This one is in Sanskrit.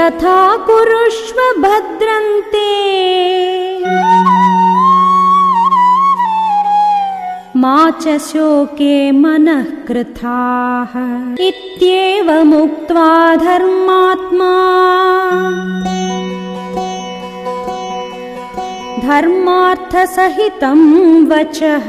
तथा कुरुष्व भद्रन्ते। मा च शोके मनः कृथाः। इत्येवमुक्त्वा धर्मात्मा। धर्मार्थसहितं वचः।